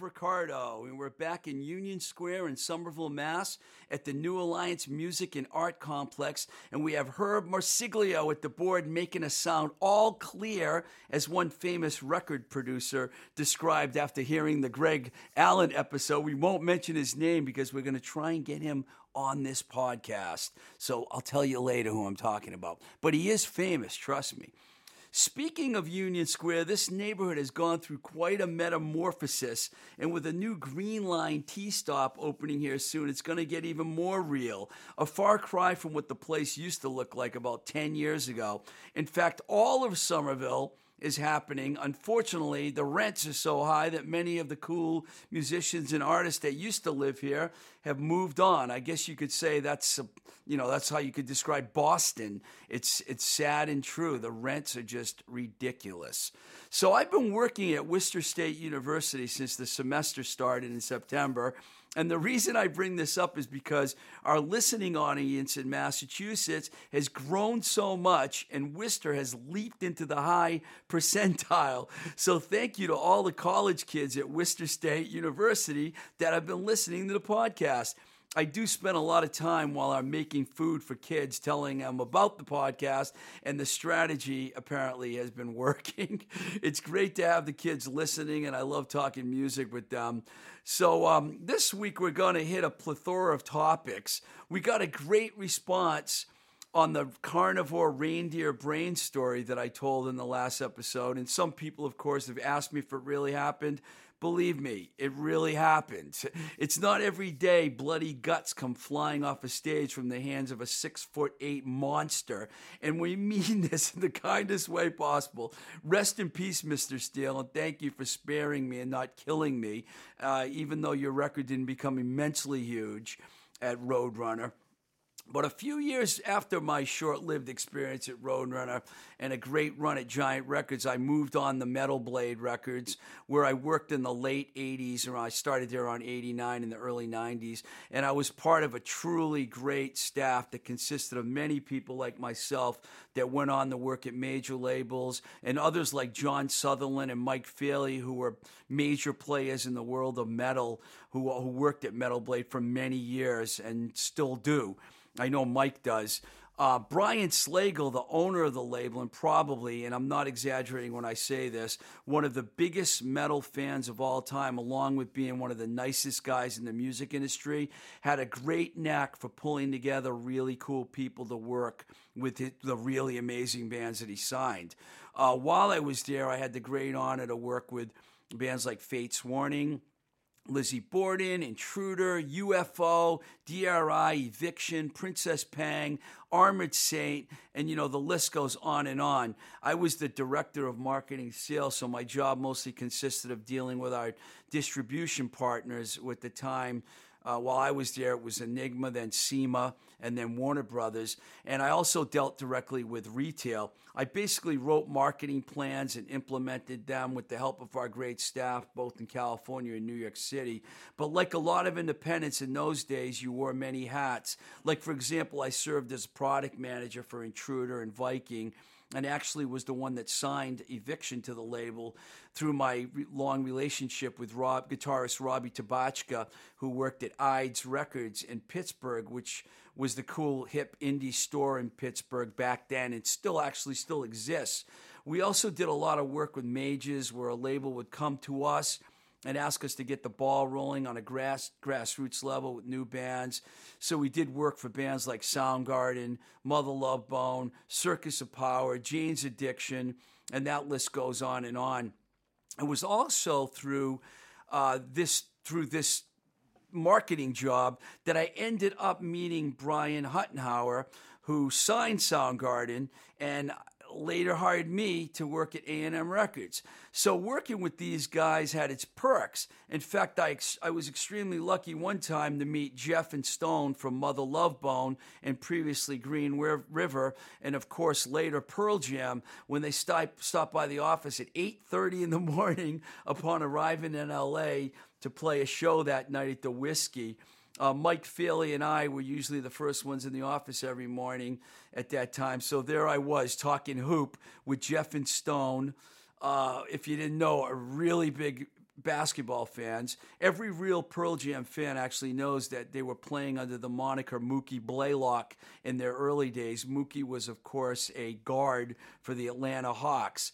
Ricardo, and we're back in Union Square in Somerville, Mass, at the New Alliance Music and Art Complex, and we have Herb Marsiglio at the board making a sound all clear, as one famous record producer described after hearing the Greg Allen episode. We won't mention his name because we're going to try and get him on this podcast. So I'll tell you later who I'm talking about. But he is famous, trust me. Speaking of Union Square, this neighborhood has gone through quite a metamorphosis, and with a new Green Line T stop opening here soon, it's going to get even more real. A far cry from what the place used to look like about 10 years ago. In fact, all of Somerville is happening. Unfortunately, the rents are so high that many of the cool musicians and artists that used to live here have moved on. I guess you could say that's a, you know that's how you could describe Boston. It's it's sad and true. The rents are just ridiculous. So I've been working at Worcester State University since the semester started in September and the reason I bring this up is because our listening audience in Massachusetts has grown so much, and Worcester has leaped into the high percentile. So, thank you to all the college kids at Worcester State University that have been listening to the podcast. I do spend a lot of time while I'm making food for kids telling them about the podcast, and the strategy apparently has been working. it's great to have the kids listening, and I love talking music with them. So, um, this week we're going to hit a plethora of topics. We got a great response on the carnivore reindeer brain story that I told in the last episode. And some people, of course, have asked me if it really happened. Believe me, it really happened. It's not every day bloody guts come flying off a stage from the hands of a six foot eight monster. And we mean this in the kindest way possible. Rest in peace, Mr. Steele, and thank you for sparing me and not killing me, uh, even though your record didn't become immensely huge at Roadrunner. But a few years after my short lived experience at Roadrunner and a great run at Giant Records, I moved on to Metal Blade Records, where I worked in the late 80s, or I started there around 89 in the early 90s. And I was part of a truly great staff that consisted of many people like myself that went on to work at major labels, and others like John Sutherland and Mike Faley, who were major players in the world of metal, who, who worked at Metal Blade for many years and still do. I know Mike does. Uh, Brian Slagel, the owner of the label, and probably, and I'm not exaggerating when I say this, one of the biggest metal fans of all time, along with being one of the nicest guys in the music industry, had a great knack for pulling together really cool people to work with the really amazing bands that he signed. Uh, while I was there, I had the great honor to work with bands like Fates Warning. Lizzie Borden, Intruder, UFO, DRI, Eviction, Princess Pang, Armored Saint, and you know, the list goes on and on. I was the director of marketing sales, so my job mostly consisted of dealing with our distribution partners with the time uh, while I was there, it was Enigma, then SEMA, and then Warner Brothers. And I also dealt directly with retail. I basically wrote marketing plans and implemented them with the help of our great staff, both in California and New York City. But like a lot of independents in those days, you wore many hats. Like, for example, I served as product manager for Intruder and Viking and actually was the one that signed Eviction to the label through my long relationship with Rob, guitarist Robbie Tabachka, who worked at Eide's Records in Pittsburgh, which was the cool hip indie store in Pittsburgh back then and still actually still exists. We also did a lot of work with Mages where a label would come to us – and ask us to get the ball rolling on a grass grassroots level with new bands. So we did work for bands like Soundgarden, Mother Love Bone, Circus of Power, Jane's Addiction, and that list goes on and on. It was also through uh, this through this marketing job that I ended up meeting Brian Huttenhower, who signed Soundgarden, and later hired me to work at A&M Records. So working with these guys had its perks. In fact, I, I was extremely lucky one time to meet Jeff and Stone from Mother Love Bone and previously Green River, and of course later Pearl Jam when they stopped, stopped by the office at 8.30 in the morning upon arriving in L.A. to play a show that night at the Whiskey. Uh, Mike Faley and I were usually the first ones in the office every morning at that time. So there I was talking hoop with Jeff and Stone. Uh, if you didn't know, a really big basketball fans. Every real Pearl Jam fan actually knows that they were playing under the moniker Mookie Blaylock in their early days. Mookie was, of course, a guard for the Atlanta Hawks.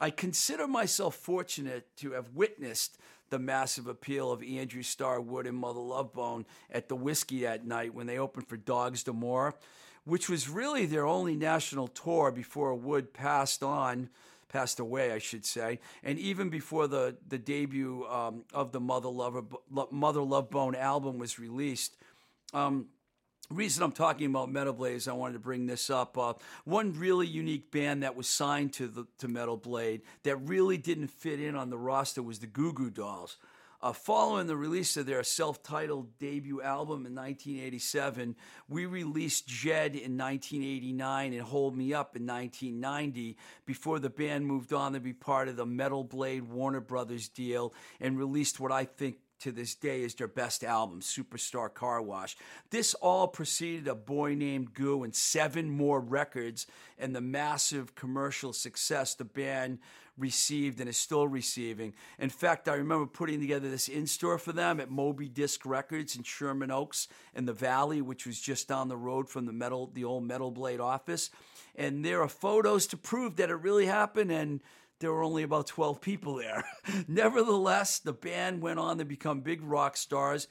I consider myself fortunate to have witnessed the massive appeal of Andrew Starwood and Mother Love Bone at the Whiskey that night when they opened for Dogs D'Amour, which was really their only national tour before Wood passed on passed away, I should say, and even before the the debut um, of the Mother Lover Mother Love Bone album was released. Um, reason I'm talking about Metal Blade is I wanted to bring this up. Uh, one really unique band that was signed to the to Metal Blade that really didn't fit in on the roster was the Goo Goo Dolls. Uh, following the release of their self titled debut album in 1987, we released Jed in 1989 and Hold Me Up in 1990 before the band moved on to be part of the Metal Blade Warner Brothers deal and released what I think to this day is their best album, Superstar Car Wash. This all preceded A Boy Named Goo and seven more records and the massive commercial success the band received and is still receiving. In fact, I remember putting together this in store for them at Moby Disc Records in Sherman Oaks in the Valley, which was just down the road from the metal, the old Metal Blade office. And there are photos to prove that it really happened. And there were only about 12 people there. Nevertheless, the band went on to become big rock stars.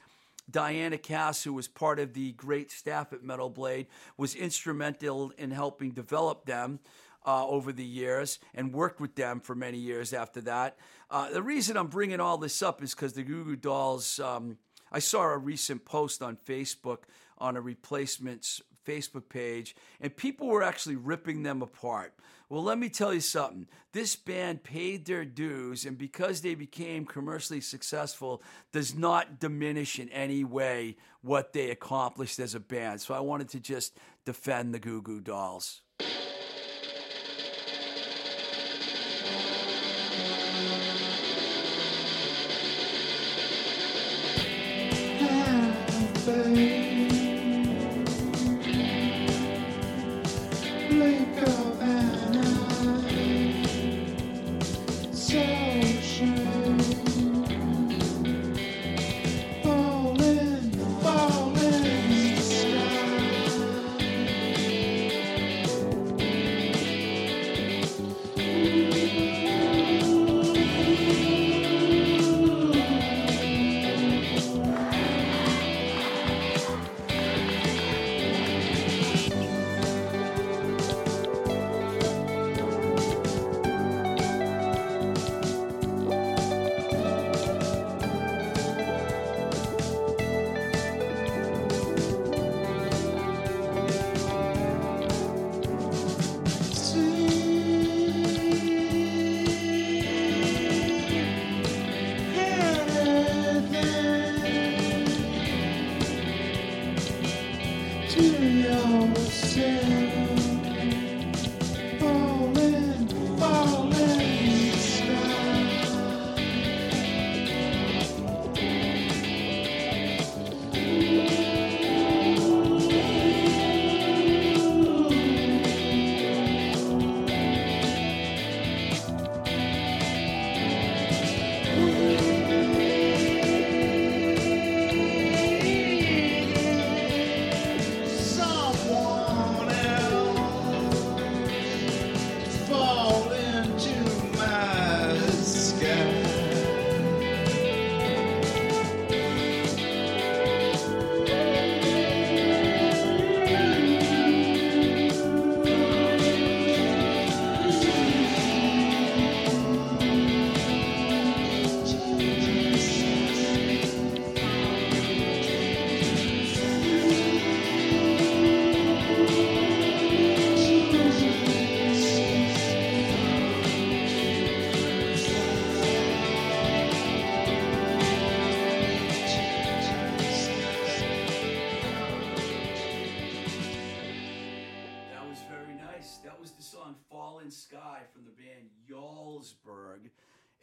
Diana Cass, who was part of the great staff at Metal Blade, was instrumental in helping develop them uh, over the years and worked with them for many years after that. Uh, the reason I'm bringing all this up is because the Goo Goo Dolls, um, I saw a recent post on Facebook on a replacements Facebook page, and people were actually ripping them apart. Well, let me tell you something. This band paid their dues, and because they became commercially successful, does not diminish in any way what they accomplished as a band. So I wanted to just defend the Goo Goo Dolls.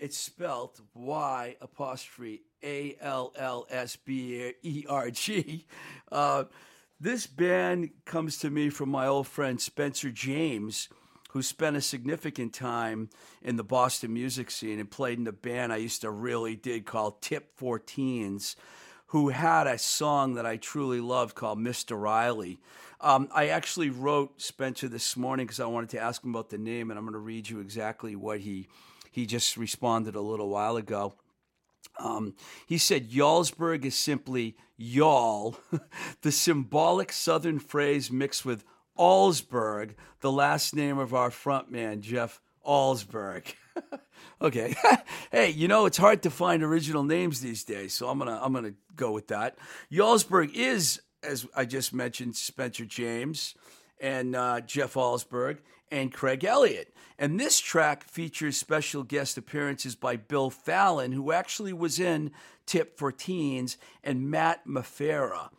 It's spelled Y apostrophe A L L S B E R G. Uh, this band comes to me from my old friend Spencer James, who spent a significant time in the Boston music scene and played in a band I used to really dig called Tip 14s, who had a song that I truly loved called Mr. Riley. Um, I actually wrote Spencer this morning because I wanted to ask him about the name, and I'm going to read you exactly what he he just responded a little while ago. Um, he said, Y'allsburg is simply y'all, the symbolic southern phrase mixed with Allsburg, the last name of our frontman, Jeff Allsburg. okay. hey, you know, it's hard to find original names these days, so I'm going to I'm to go with that. Y'allsburg is as I just mentioned Spencer James and uh, Jeff Allsburg and Craig Elliott. And this track features special guest appearances by Bill Fallon, who actually was in Tip for Teens, and Matt Mafera.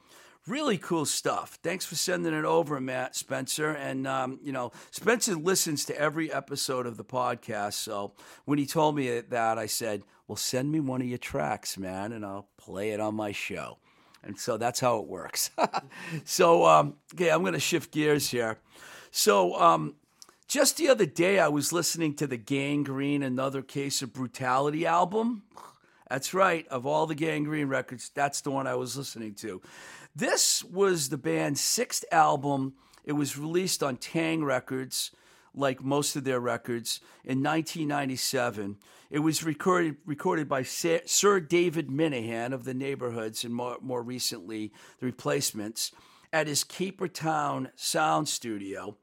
Really cool stuff. Thanks for sending it over, Matt Spencer. And, um, you know, Spencer listens to every episode of the podcast. So when he told me that, I said, well, send me one of your tracks, man, and I'll play it on my show. And so that's how it works. so, um, okay, I'm going to shift gears here. So, um, just the other day, I was listening to the Gang Green Another Case of Brutality album. That's right, of all the Gang Green records, that's the one I was listening to. This was the band's sixth album. It was released on Taang Records, like most of their records, in 1997. It was recorded recorded by Sir David Minehan of the Neighborhoods, and more, more recently, the Replacements, at his Capertown Sound Studio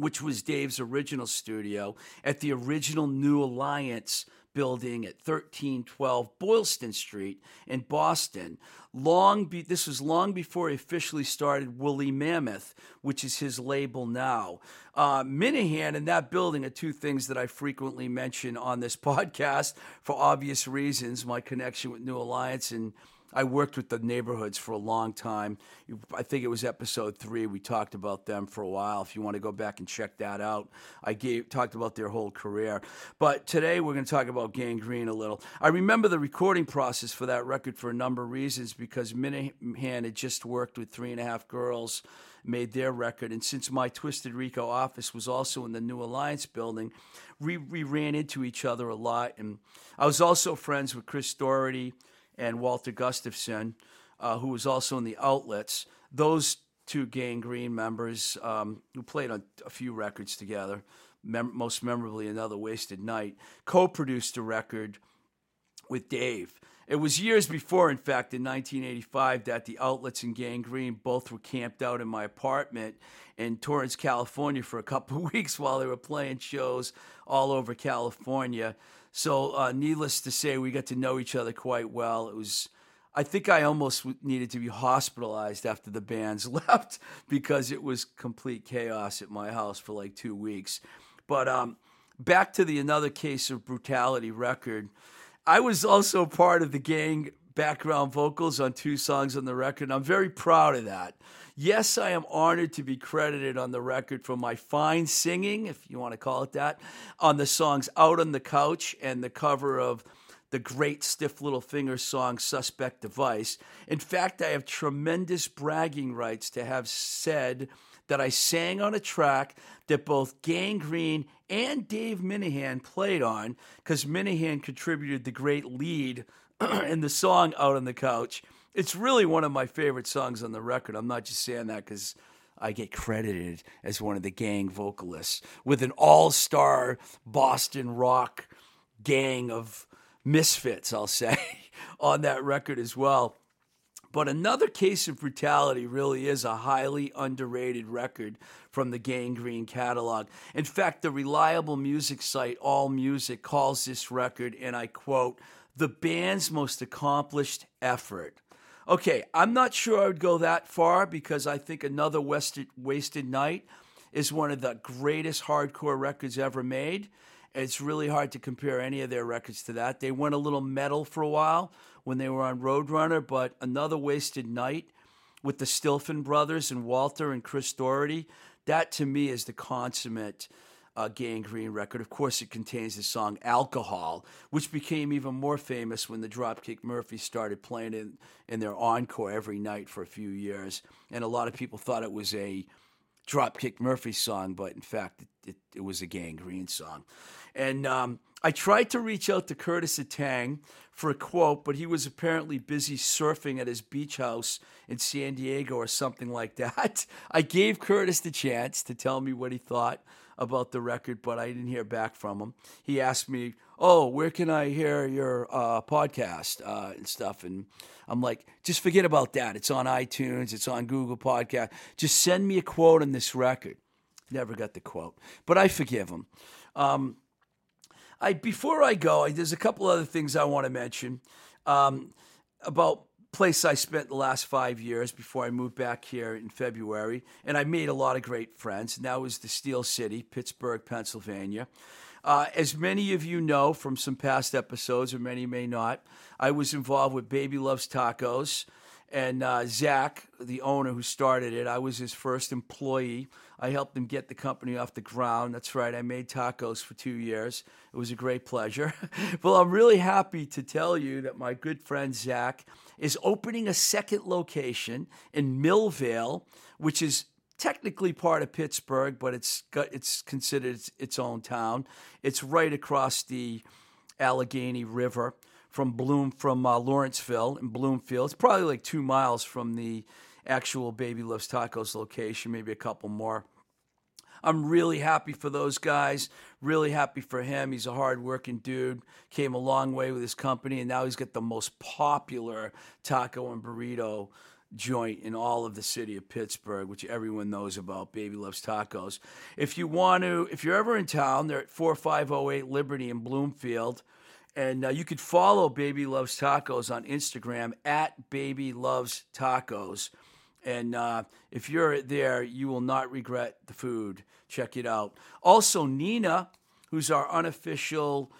which was Dave's original studio at the original New Alliance building at 1312 Boylston Street in Boston. Long be, this was long before he officially started Woolly Mammoth, which is his label now. Uh, Minehan and that building are two things that I frequently mention on this podcast for obvious reasons. My connection with New Alliance and I worked with the neighborhoods for a long time. I think it was episode three. We talked about them for a while. If you want to go back and check that out, I gave talked about their whole career. But today we're going to talk about Gang Green a little. I remember the recording process for that record for a number of reasons because Minehan had just worked with Three and a Half Girls, made their record, and since my Twisted Rico office was also in the New Alliance building, we, we ran into each other a lot. And I was also friends with Chris Doherty and Walter Gustafson, uh, who was also in the Outlets. Those two Gang Green members um, who played on a few records together, mem- most memorably Another Wasted Night, co produced a record with Dave. It was years before, in fact, in 1985, that the Outlets and Gang Green both were camped out in my apartment in Torrance, California for a couple of weeks while they were playing shows all over California. So, uh, needless to say, we got to know each other quite well. It was, I think I almost needed to be hospitalized after the bands left because it was complete chaos at my house for like two weeks. But um, back to the Another Case of Brutality record. I was also part of the gang background vocals on two songs on the record. I'm very proud of that. Yes, I am honored to be credited on the record for my fine singing, if you want to call it that, on the songs Out on the Couch and the cover of the great Stiff Little Finger song Suspect Device. In fact, I have tremendous bragging rights to have said that I sang on a track that both Gang Green and Dave Minehan played on, because Minehan contributed the great lead in the song Out on the Couch. It's really one of my favorite songs on the record. I'm not just saying that because I get credited as one of the gang vocalists with an all star Boston rock gang of misfits, I'll say, on that record as well. But another case of brutality really is a highly underrated record from the Gang Green catalog. In fact, the reliable music site All Music calls this record, and I quote, the band's most accomplished effort. Okay, I'm not sure I would go that far because I think Another Wasted, Wasted Night is one of the greatest hardcore records ever made. It's really hard to compare any of their records to that. They went a little metal for a while when they were on Roadrunner, but Another Wasted Night with the Stilphen brothers and Walter and Chris Doherty, that to me is the consummate uh, Gang Green record. Of course, it contains the song Alcohol, which became even more famous when the Dropkick Murphys started playing it in their encore every night for a few years. And a lot of people thought it was a Dropkick Murphy song, but in fact, it, it, it was a Gang Green song. And um, I tried to reach out to Curtis at Taang for a quote, but he was apparently busy surfing at his beach house in San Diego or something like that. I gave Curtis the chance to tell me what he thought about the record, but I didn't hear back from him. He asked me, "Oh, where can I hear your uh, podcast uh, and stuff?" And I'm like, "Just forget about that. It's on iTunes. It's on Google Podcast. Just send me a quote on this record." Never got the quote, but I forgive him. Um, I before I go, I, there's a couple other things I want to mention um, about place I spent the last five years before I moved back here in February, and I made a lot of great friends. And that was the Steel City, Pittsburgh, Pennsylvania. Uh, as many of you know from some past episodes, or many may not, I was involved with Baby Loves Tacos. And uh, Zach, the owner who started it, I was his first employee. I helped him get the company off the ground. That's right, I made tacos for two years. It was a great pleasure. well, I'm really happy to tell you that my good friend Zach is opening a second location in Millvale, which is technically part of Pittsburgh, but it's it's considered its, its own town. It's right across the Allegheny River from Bloom from uh, Lawrenceville in Bloomfield. It's probably like two miles from the actual Baby Loves Tacos location, maybe a couple more. I'm really happy for those guys. Really happy for him. He's a hardworking dude. Came a long way with his company, and now he's got the most popular taco and burrito joint in all of the city of Pittsburgh, which everyone knows about. Baby loves tacos. If you want to, if you're ever in town, they're at 4508 Liberty in Bloomfield. And uh, you could follow Baby Loves Tacos on Instagram at Baby Loves Tacos. And uh, if you're there, you will not regret the food. Check it out. Also, Nina, who's our unofficial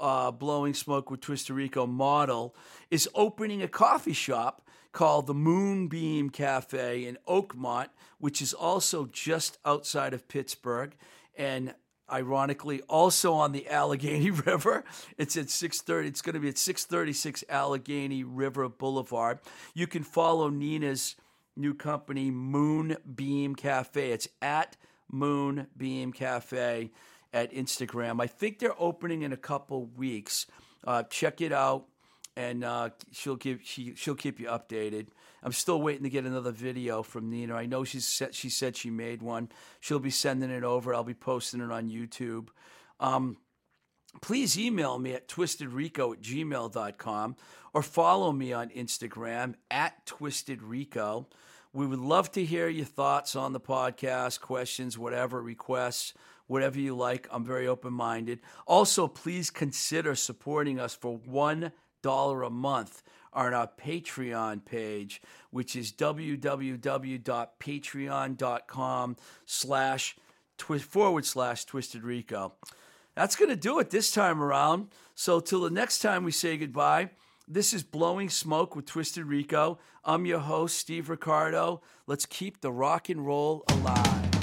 uh, Blowing Smoke with Twisted Rico model, is opening a coffee shop called the Moonbeam Cafe in Oakmont, which is also just outside of Pittsburgh. And ironically also on the Allegheny River. It's at 630. It's going to be at 636 Allegheny River Boulevard. You can follow Nina's new company, Moonbeam Cafe. It's at Moonbeam Cafe at Instagram. I think they're opening in a couple weeks. Uh, check it out, and uh, she'll give she she'll keep you updated. I'm still waiting to get another video from Nina. I know she said she said she made one. She'll be sending it over. I'll be posting it on YouTube. Um, please email me at twistedrico at gmail.com or follow me on Instagram at twistedrico. We would love to hear your thoughts on the podcast, questions, whatever, requests, whatever you like. I'm very open minded. Also, please consider supporting us for $1 a month on our Patreon page, which is www.patreon.com slash forward slash Twisted Rico. That's going to do it this time around. So till the next time we say goodbye, this is Blowing Smoke with Twisted Rico. I'm your host, Steve Ricardo. Let's keep the rock and roll alive.